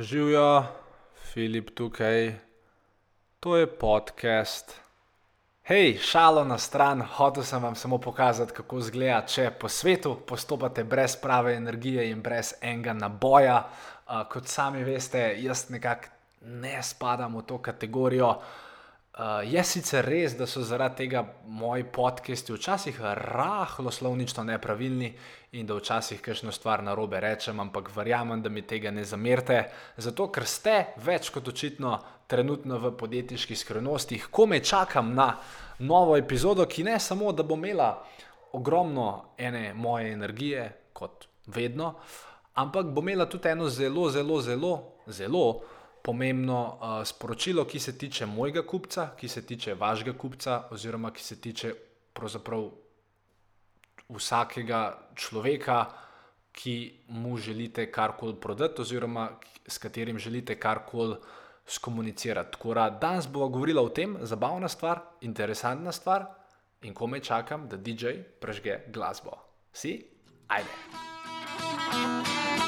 Živijo, Filip tukaj, to je podcast. Hej, šalo na stran, hotel sem vam samo pokazati, kako izgleda, če po svetu postopate brez prave energije in brez enega naboja. Uh, kot sami veste, jaz nekako ne spadam v to kategorijo. Uh, je sicer res, da so zaradi tega moji podcasti včasih rahlo slovnično nepravilni in da včasih kakšno stvar na robe rečem, ampak verjamem, da mi tega ne zamerite, zato ker ste več kot očitno trenutno v podjetniških skrivnostih, ko me čakam na novo epizodo, ki ne samo, da bo imela ogromno ene moje energije, kot vedno, ampak bo imela tudi eno zelo, zelo, zelo, zelo pomembno uh, sporočilo, ki se tiče mojega kupca, ki se tiče vašega kupca, oziroma ki se tiče vsakega človeka, ki mu želite karkoli prodati, oziroma s katerim želite karkoli skomunicirati. Tako da danes bomo govorili o tem, zabavna stvar, interesantna stvar in ko me čakam, da DJ prežge glasbo. Si? Ajde.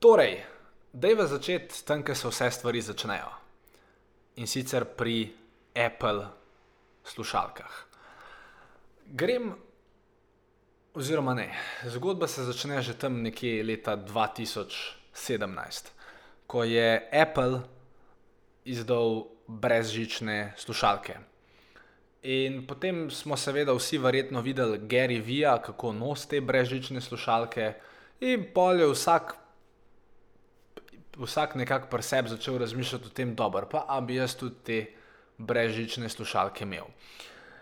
Torej, dejva začeti tam, kjer se vse stvari začnejo. In sicer pri Apple slušalkah. Grem, oziroma ne, zgodba se začne že tam nekje leta 2017, ko je Apple izdal brezžične slušalke. In potem smo seveda vsi verjetno videli Gary Vija, kako nosi te brezžične slušalke, in pol je vsak vsak nekako pri sebi začel razmišljati o tem, dobro, pa bi jaz tudi te brežične slušalke imel.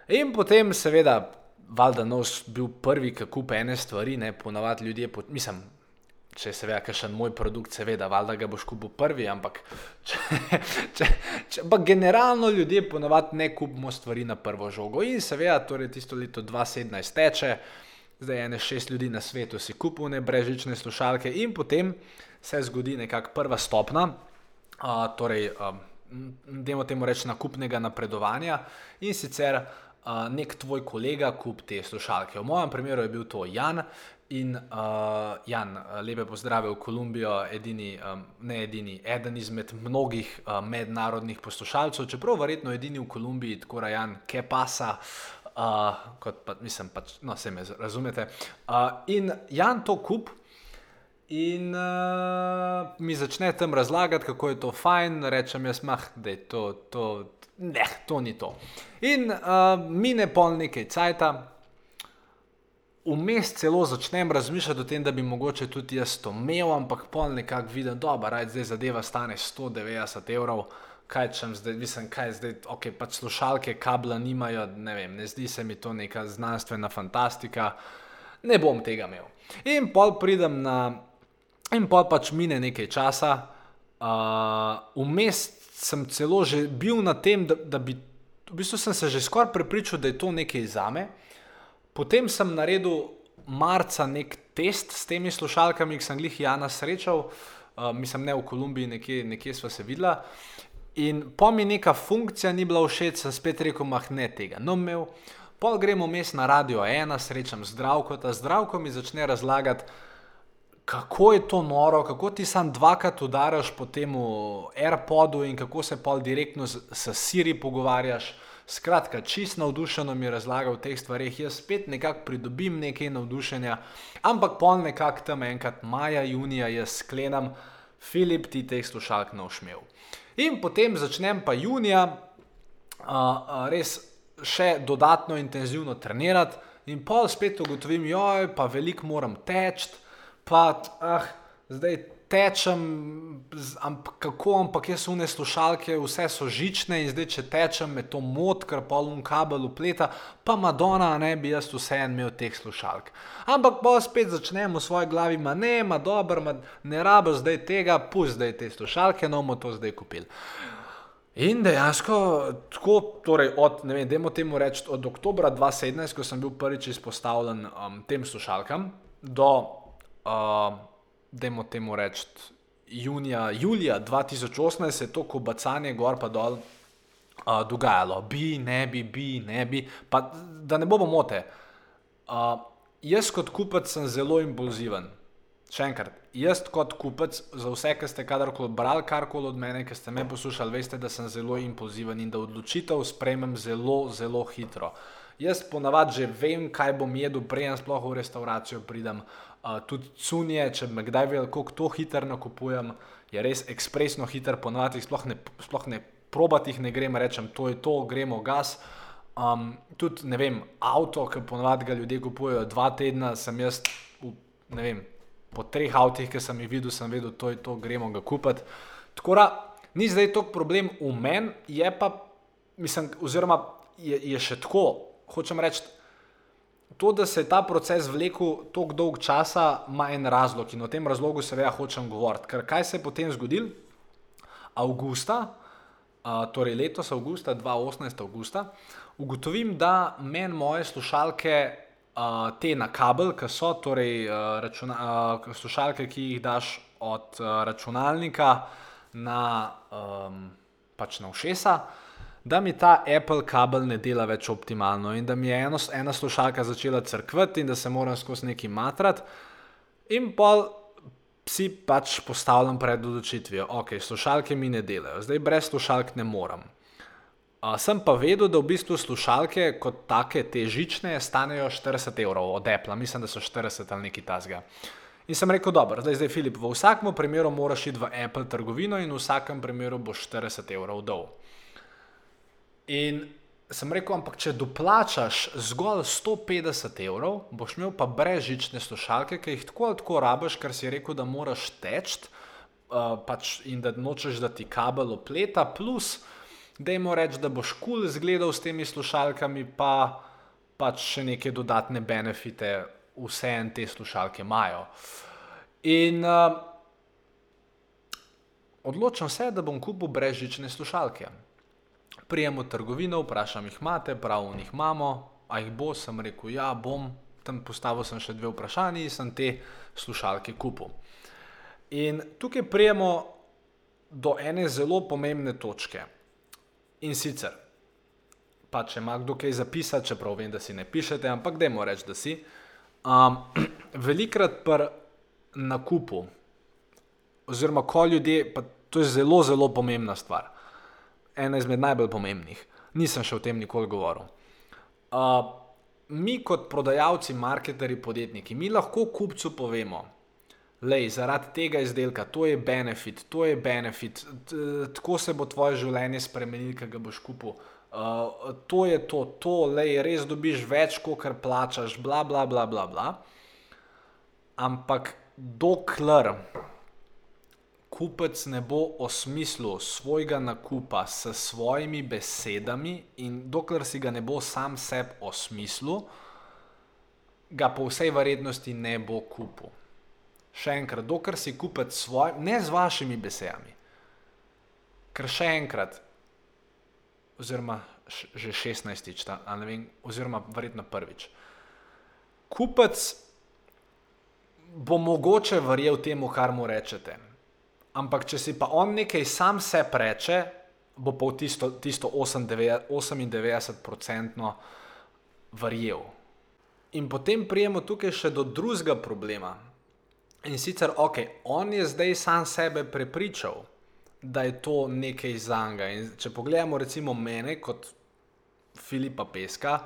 In potem, seveda, valjda nos bil prvi, ki kupe ene stvari, ne ponavadi ljudje, po, mislim. Če se ve, kakšen moj produkt, seveda, valjda ga boš kupil prvi, ampak če, če, če, pa generalno ljudje ponavadi ne kupimo stvari na prvo žogo. In seveda, torej tisto leto 2017 teče, zdaj ene šest ljudi na svetu si kupuje brežične slušalke in potem se zgodi nekakšna prva stopna, uh, torej, um, da temu rečemo, nakupnega napredovanja in sicer uh, nek tvoj kolega kup te slušalke. V mojem primeru je bil to Jan. In uh, Jan, lepe pozdrave v Kolumbijo, edini, um, ne edini, eden izmed mnogih uh, mednarodnih poslušalcev, čeprav verjetno edini v Kolumbiji, tako da Jan, ke pasa, uh, kot pa mislim, pač, no, se me razumete. Uh, in Jan to kup, In uh, mi začne tam razlagati, kako je to fajn, rečem jaz, mah, da je to, to, ne, to ni to. In uh, mine pol nekaj cajta, vmes celo začnem razmišljati o tem, da bi mogoče tudi jaz to imel, ampak pol nekako vidim, da je zdaj zadeva stane 190 evrov. Kaj če zdaj, mislim, kaj zdaj, ok, pač slušalke, kabla nimajo, ne vem, ne zdi se mi to neka znanstvena fantastika, ne bom tega imel. In pol pridem na In pa pač mine nekaj časa, vmes uh, sem celo že bil na tem, da, da bi, v bistvu sem se že skoraj prepričal, da je to nekaj za me. Potem sem naredil marca nek test s temi slušalkami, ki sem jih Jana srečal, uh, mislim, ne v Kolumbiji, nekje, nekje smo se videla. In po mi neka funkcija ni bila všeč, sem spet rekel, mah ne tega, no imel. Pol gremo mes na radio ena, srečam zdravko, ta zdravko mi začne razlagati, kako je to noro, kako ti sam dvakrat udaraš po tem AirPodu in kako se pa direktno s Siri pogovarjaš. Skratka, čist navdušeno mi je razlagal o teh stvarih, jaz spet nekako pridobim nekaj navdušenja, ampak pol nekako tam enkrat maja, junija jaz sklenam, Filip ti teh slušalk ne ošmel. In potem začnem pa junija uh, res še dodatno intenzivno trenirati in pol spet ugotovim, joj, pa veliko moram teči pa, ah, zdaj tečem, ampak kako, ampak jaz une slušalke, vse so žične in zdaj, če tečem, me to mot, ker pa un kabel upleta, pa Madonna, ne bi jaz vse en imel teh slušalk. Ampak pa spet začnem v svoji glavi, ma ne, ma dobro, ma ne rabiš zdaj tega, pusti zdaj te slušalke, no bomo to zdaj kupili. In dejansko, tako, torej od, ne vem, dajmo temu reči, od oktobra 2017, ko sem bil prvič izpostavljen um, tem slušalkam, do, uh, dajmo temu reči, junija, julija 2018 se je to kobacanje gor pa dol uh, dogajalo. Bi, ne bi, bi, ne bi, pa da ne bomo mote. Uh, jaz kot kupec sem zelo impulziven. Še enkrat, jaz kot kupec, za vse, ki ste kadarkoli brali karkoli od mene, ki ste me poslušali, veste, da sem zelo impulziven in da odločitev sprejmem zelo, zelo hitro. Jaz ponavadi že vem, kaj bom jedel, prej sploh v restauracijo pridem. Uh, tudi cunje, če me kdaj vidim, kako to hitro nakupujem, je res ekspresno hiter, ponavadi sploh ne, sploh ne probati jih ne grem, rečem, to je to, gremo gas. Um, tudi ne vem, avto, ki ponavadi ga ljudje kupujejo dva tedna, sem jaz, v, ne vem, po treh avtih, ki sem jih videl, sem vedel, to je to, gremo ga kupiti. Tako da ni zdaj to problem v meni, je pa, mislim, oziroma je, je še tako, hočem reči. To, da se je ta proces vlekel tako dolg časa, ima en razlog in o tem razlogu seveda hočem govoriti. Ker kaj se je potem zgodilo? Augusta, uh, torej letos, avgusta, 2018, avgusta, ugotovim, da meni moje slušalke uh, te na kabel, ki so torej uh, računa, uh, slušalke, ki jih daš od uh, računalnika na, um, pač na ušesa, da mi ta Apple kabel ne dela več optimalno in da mi je eno, ena slušalka začela crkvati in da se moram skozi neki matrat. In pol si pač postavljam pred odločitvijo, ok, slušalke mi ne delajo, zdaj brez slušalk ne morem. Uh, sem pa vedel, da v bistvu slušalke kot take, te žične, stanejo 40 evrov od Apple, mislim, da so 40 ali nekaj tasga. In sem rekel, dobro, zdaj, zdaj Filip, v vsakem primeru moraš iti v Apple trgovino in v vsakem primeru bo 40 evrov dol. In sem rekel, ampak če doplačaš zgolj 150 evrov, boš imel pa brezžične slušalke, ki jih tako ali tako rabiš, ker si rekel, da moraš teč uh, pač in da nočeš, da ti kabel opleta, plus da jim reči, da boš kul cool zgledal s temi slušalkami, pa pač še neke dodatne benefite, vse en te slušalke imajo. In uh, odločam se, da bom kupil brezžične slušalke. Prijem v trgovino, vprašam jih imate, prav v njih imamo, a jih bo, sem rekel, ja, bom. Tam postavil sem še dve vprašanji in sem te slušalke kupil. In tukaj prijemo do ene zelo pomembne točke. In sicer, pa če ima kdo kaj zapisati, čeprav vem, da si ne pišete, ampak dajmo reči, da si. Um, velikrat pri nakupu, oziroma ko ljudje, pa to je zelo, zelo pomembna stvar, ena izmed najbolj pomembnih, nisem še o tem nikoli govoril. Uh, mi, kot prodajalci, marketerji, podjetniki, mi lahko kupcu povemo, Lej, zaradi tega izdelka, to je benefit, to je benefit, tako se bo tvoje življenje spremenilo, ki ga boš kupil. Uh, to je to, to, lej, res dobiš več, kot plačaš, bla, bla, bla, bla, bla. Ampak dokler kupec ne bo osmislil svojega nakupa s svojimi besedami in dokler si ga ne bo sam sebi osmislil, ga po vsej verjetnosti ne bo kupil še enkrat, dokler si kupec svoj, ne z vašimi besedami. Ker še enkrat, oziroma že 16-tič, oziroma verjetno prvič. Kupec bo mogoče verjel temu, kar mu rečete. Ampak, če si pa on nekaj sam se preče, bo pa v tisto, tisto 98-odstotno verjel. In potem prijemo tukaj še do drugega problema. In sicer, ok, on je zdaj sam sebe prepričal, da je to nekaj za njega. Če pogledamo, recimo, mene kot Filipa Peska,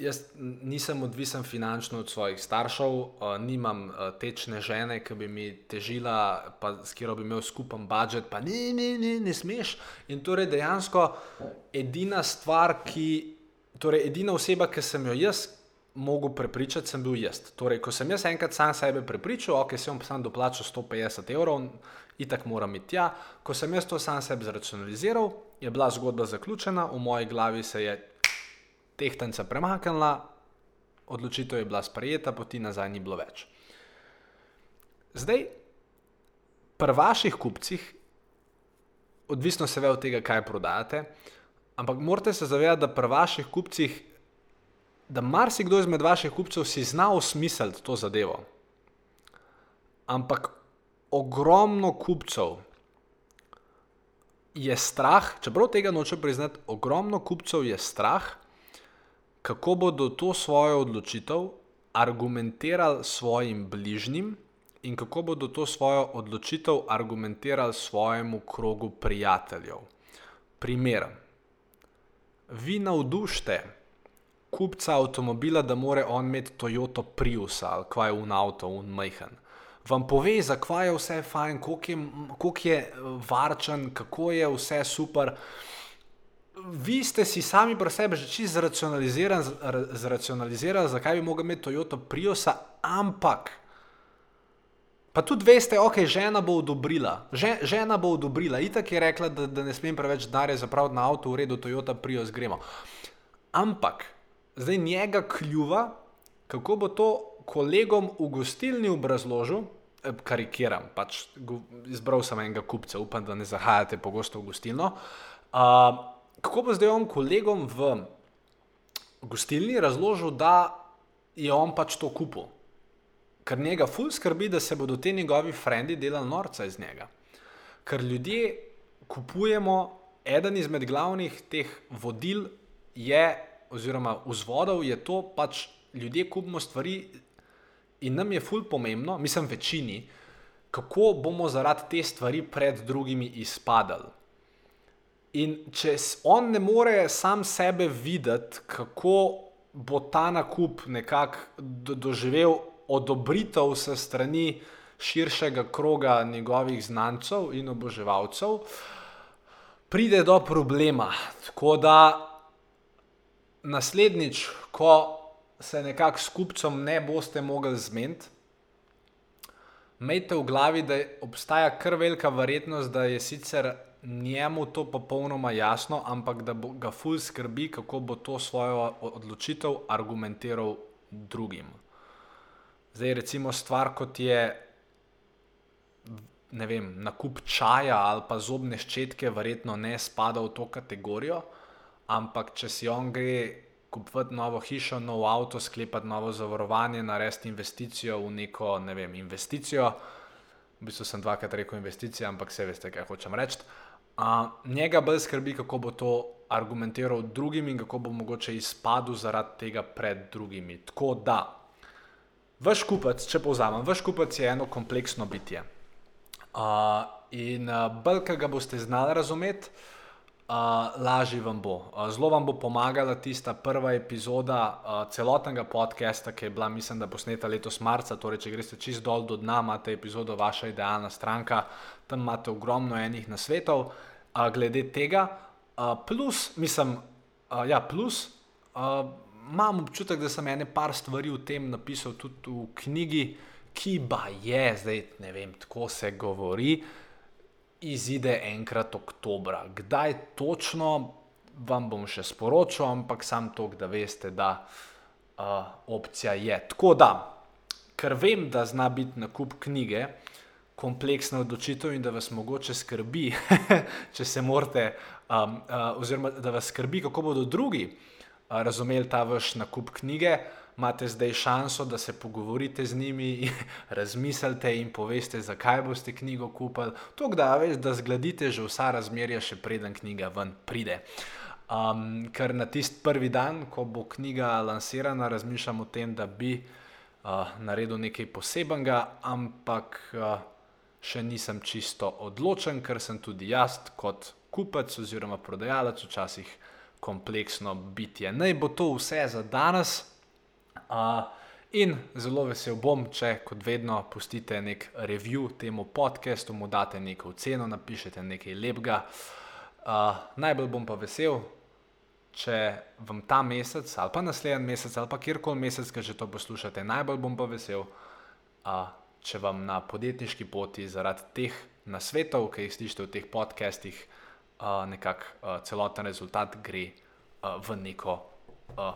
jaz nisem odvisen finančno od svojih staršev, uh, nimam uh, tečne žene, ki bi mi težila, pa s katero bi imel skupen budžet, pa ne, ne, ne, ne smeš. In torej dejansko edina stvar, ki, torej edina oseba, ki sem jo jaz mogel prepričati, sem bil jaz. Torej, ko sem jaz enkrat sam sebe prepričal, ok, sem sam doplačal 150 evrov, itak moram iti tja. Ko sem jaz to sam sebi zracionaliziral, je bila zgodba zaključena, v moji glavi se je tehtanca premaknila, odločitev je bila sprejeta, poti nazaj ni bilo več. Zdaj, pri vaših kupcih, odvisno se ve od tega, kaj prodajate, ampak morate se zavedati, da pri vaših kupcih da marsikdo izmed vaših kupcev si zna osmisliti to zadevo. Ampak ogromno kupcev je strah, čeprav tega noče priznati, ogromno kupcev je strah, kako bodo to svojo odločitev argumentirali svojim bližnjim in kako bodo to svojo odločitev argumentirali svojemu krogu prijateljev. Primer. Vi navdušite kupca avtomobila, da more on imeti Toyota Prius ali kva je un avto, un majhen. Vam pove, zakaj je vse fajn, koliko je, koliko je eh, varčen, kako je vse super. Vi ste si sami pri sebi že čisto zracionalizirali, zakaj bi mogel imeti Toyota Priusa, ampak. Pa tudi veste, ok, žena bo odobrila. Žena bo odobrila. Itak je rekla, da, da ne smem preveč denarja zapraviti na avto, v redu, Toyota Prius gremo. Ampak zdaj njega kljuva, kako bo to kolegom v gostilni obrazložil. Eh, karikiram, pač izbral sem enega kupca, upam, da ne zahajate pogosto v gostilno. Uh, kako bo zdaj on kolegom v gostilni razložil, da je on pač to kupil? Ker njega ful skrbi, da se bodo ti njegovi frendi delali norca iz njega. Ker ljudje kupujemo, eden izmed glavnih teh vodil je oziroma vzvodov je to, pač ljudje kupimo stvari in nam je ful pomembno, mislim, večini, kako bomo zaradi te stvari pred drugimi izpadali. In če on ne more sam sebe videti, kako bo ta nakup nekako do, doživel odobritev se strani širšega kroga njegovih znancev in oboževalcev, pride do problema. Tako da naslednjič, ko se nekako s kupcem ne boste mogli zmeniti, imejte v glavi, da obstaja kar velika verjetnost, da je sicer njemu to popolnoma jasno, ampak da ga ful skrbi, kako bo to svojo odločitev argumentiral drugim. Zdaj, recimo, stvar kot je. Ne vem, nakup čaja ali pa zobne ščetke, verjetno ne spada v to kategorijo, ampak če si on gre kupiti novo hišo, nov avto, sklepati novo zavarovanje, narediti investicijo v neko, ne vem, investicijo, v bistvu sem dvakrat rekel investicija, ampak vse veste, kaj hočem reči. Uh, njega bolj skrbi, kako bo to argumentiral drugim in kako bo mogoče izpadel zaradi tega pred drugimi. Tako da, vaš kupec, če povzamem, vaš kupec je eno kompleksno bitje. Uh, in uh, bolj, ki ga boste znali razumeti, uh, lažje vam bo. Uh, zelo vam bo pomagala tista prva epizoda uh, celotnega podcasta, ki je bila, mislim, da posneta letos marca. Torej, če greste čist dol do dna, imate epizodo Vaša idealna stranka, tam imate ogromno enih nasvetov uh, glede tega. Uh, plus, mislim, uh, ja, plus. Uh, Imam občutek, da sem ene par stvari o tem napisal tudi v knjigi, ki pa je zdaj, ne vem, tako se govori. Uh, izide enkrat oktobra. Kdaj točno, vam bom še sporočil, ampak sam to, da veste, da uh, opcija je. Tako da, ker vem, da zna biti nakup knjige kompleksna odločitev in da vas mogoče skrbi, če se morate, um, uh, oziroma da vas skrbi, kako bodo drugi razumeli ta vaš nakup knjige imate zdaj šanso, da se pogovorite z njimi, razmislite in poveste, zakaj boste knjigo kupili. To, da, veš, da zgladite že vsa razmerja, še preden knjiga ven pride. Um, ker na tisti prvi dan, ko bo knjiga lansirana, razmišljam o tem, da bi uh, naredil nekaj posebenega, ampak uh, še nisem čisto odločen, ker sem tudi jaz kot kupec oziroma prodajalec včasih kompleksno bitje. Naj bo to vse za danes. Uh, in zelo vesel bom, če kot vedno pustite nek review temu podkastu, mu date neko oceno, napišete nekaj lepega. Uh, najbolj bom pa vesel, če vam ta mesec, ali pa naslednji mesec, ali pa kjerkoli mesec, ki že to poslušate, najbolj bom pa vesel, uh, če vam na podjetniški poti zaradi teh nasvetov, ki jih slišite v teh podcastih, uh, nekako uh, celoten rezultat gre uh, v neko uh,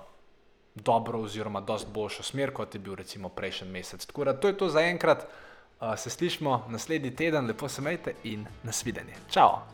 dobro, oziroma dosti boljšo smer, kot je bil recimo prejšnji mesec. Tako da to je to za enkrat. Uh, se slišmo naslednji teden, lepo se majte in nasvidenje. Ciao!